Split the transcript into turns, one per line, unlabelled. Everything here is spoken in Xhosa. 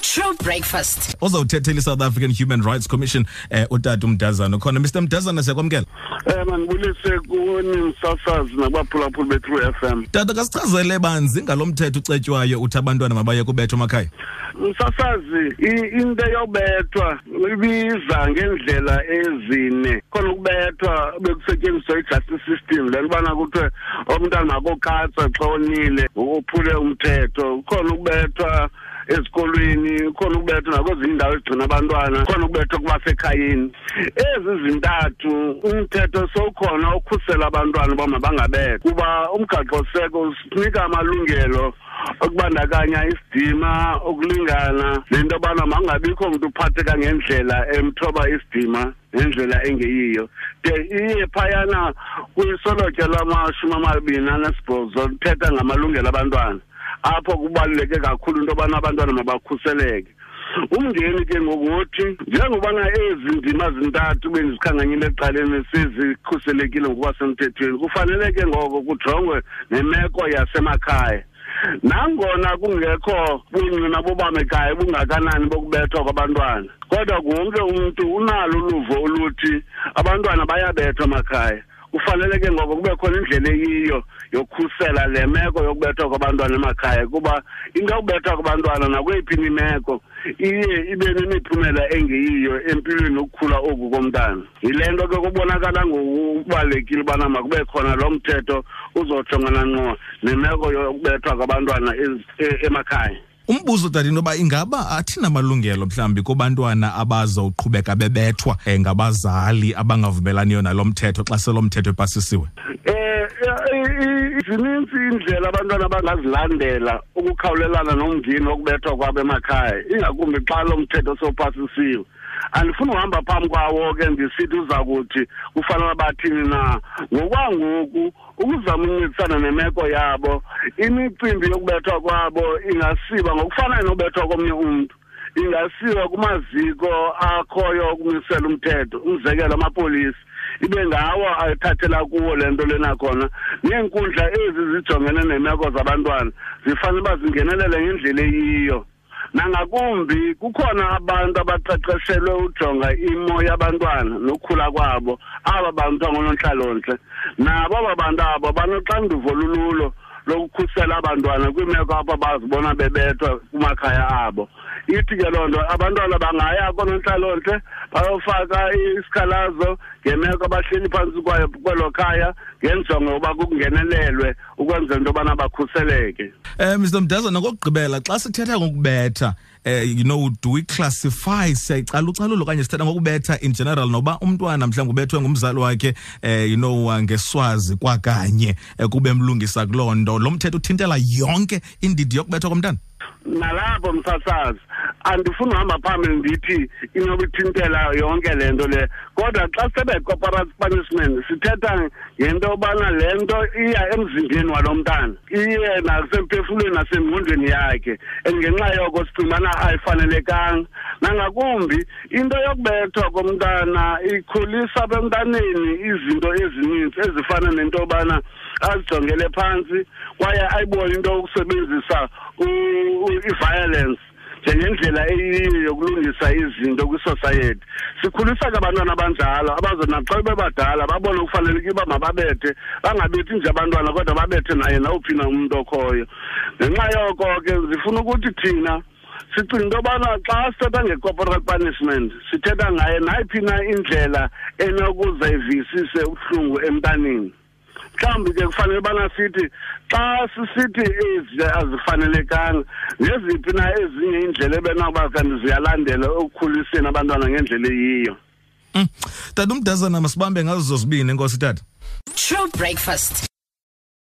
True breakfast.
Ozawuthethela iSouth African Human Rights Commission eh utata uMdazana ukhona Mr Mdazana siyakwamkela.
Eh manibulise kuni msasazi nabaphulaphuli beTrue FM.
Tata kasichazele banzi ngalomthetho ucetywayo uthi abantwana mabaye kubetho emakhaya.
Msasazi into yobethwa ibiza ngendlela ezine khona ukubethwa bekusetyenziswa i-justice system le ntibana kuthiwe umntana makokatsa xa onile uphule umthetho khona ukubethwa ezikolweni khona ukubetha nakwezinye indawo ezigcina abantwana khona ukubetha kubasekhayeni ezi zintathu umthetho sowukhona okhusela abantwana uba mabangabetha kuba umgaqoseko usinika amalungelo okubandakanya isidima ukulingana nento yobana mangabikho mntu uphatheka ngendlela emthoba isidima ngendlela engeyiyo de iye phayana kwisolotya lwamashumi amabini anesibhozo lithetha ngamalungelo abantwana apho kubaluleke kakhulu into yobana abantwana mabakhuseleke umngeni ke ngokuthi njengobana ezi ndima zintathu bendizikhankanyile ekuqaleni sezikhuselekile ngokwasemthethweni kufanele ke ngoko kujongwe nemeko yasemakhaya nangona kungekho bungqina bobamekayo bungakanani bokubethwa kwabantwana kodwa wonke umntu unalo uluvo oluthi abantwana bayabethwa makhaya kufanele ke ngoko kube khona indlela eyiyo yokukhusela le meko yokubethwa kwabantwana emakhaya kuba into yokubethwa kwabantwana nakweyiphi imeko iye ibe nemiphumela engeyiyo empilweni yokukhula oku komntana yile nto ke kubonakala ngokubalulekile ubana makube khona lo mthetho uzojongana nqo nemeko yokubethwa kwabantwana e, emakhaya
Umbuzo dade into yoba ingaba athina amalungelo mhlawumbi kubantwana abazawuqhubeka bebethwa um ngabazali abangavumelaniyo nalo mthetho xa selo mthetho epasisiwe
um zininzi iindlela abantwana abangazilandela ukukhawulelana nomngeni wokubethwa kwabo emakhaya ingakumbi xa lo mthetho sowupasisiwe andifuni uhamba phambi kwawo ke ndisithi uza kuthi kufanele bathini na ngokwangoku ukuzama uncedisana nemeko yabo imicimbi yokubethwa kwabo ingasiba ngokufanayo nobethwa komnye umntu ingasiwa kumaziko akhoyo okumisela umthetho umzekelo amapolisa ibe ngawo ayithathela kuwo le nto lena khona neenkundla ezi zijongene neemeko zabantwana zifanele uba zingenelele ngendlela eyiyo nangakumbi kukhona abantu abaqeqeshelwe ujonga imo yabantwana nokhula kwabo aba bantu bangonontlalontle nabo aba bantu abo banoxanduvo lululo lokukhusela abantwana kwiimeko apho bazibona bebethwa kumakhaya abo ithi ke loo nto abantwana bangaya konontlalontle bayofaka isikhalazo ngemeko abahleli phantsi kwayo kwelo khaya ngenjongo yokuba kungenelelwe ukwenzela into yobana bakhuseleke um
eh, mr mdaza nokokugqibela xa sithetha ngokubetha eh you know do we classify siyayicalucalulo okanye sithetha ngokubetha in general noba umntwana mhlawumbi ubethwe ngumzali wakhe eh you know uh, ngeswazi kwakanye eh, kube mlungisa kuloo nto lo mthetho uthintela yonke indidi yokubethwa komntana
nalapho msasazi andifuni uhamba phambili ndithi inokuthintela yonke le nto le kodwa xa sebe-corporate punishment sithetha ngento yobana le nto iya emzimbeni walo mntana iye nasemphefumlweni nasengqondweni yakhe and ngenxa yoko sicingana ayifanelekanga nangakumbi into yokubethwa komntana ikhulisa abemntaneni izinto ezininzi ezifana nento yobana azijongele phantsi kwaye ayibone into yokusebenzisa i-violence njengendlela eyiyo yokulungisa izinto kwisosayeti sikhulisa ke abantwana abanjalo abaze naxa bebadala babone ukufaneleke uba mababethe bangabethi nje abantwana kodwa babethe naye nawuphi na umntu okhoyo ngenxa yoko ke zifuna ukuthi thina sicinga into yobana xa sithetha nge-corporal punishment sithetha ngaye nayiphi na indlela enokuze ivisise ubuhlungu emntanini mhlawumbi ke kufanele ubana sithi xa sisithi ezi azifanelekanga neziphi na ezinye iindlela ebenoba kanti ziyalandela ekukhuliseni abantwana ngendlela eyiyo
hmm. tata umdazana masibambe ngazo zozibini enkosi tata
true breakfast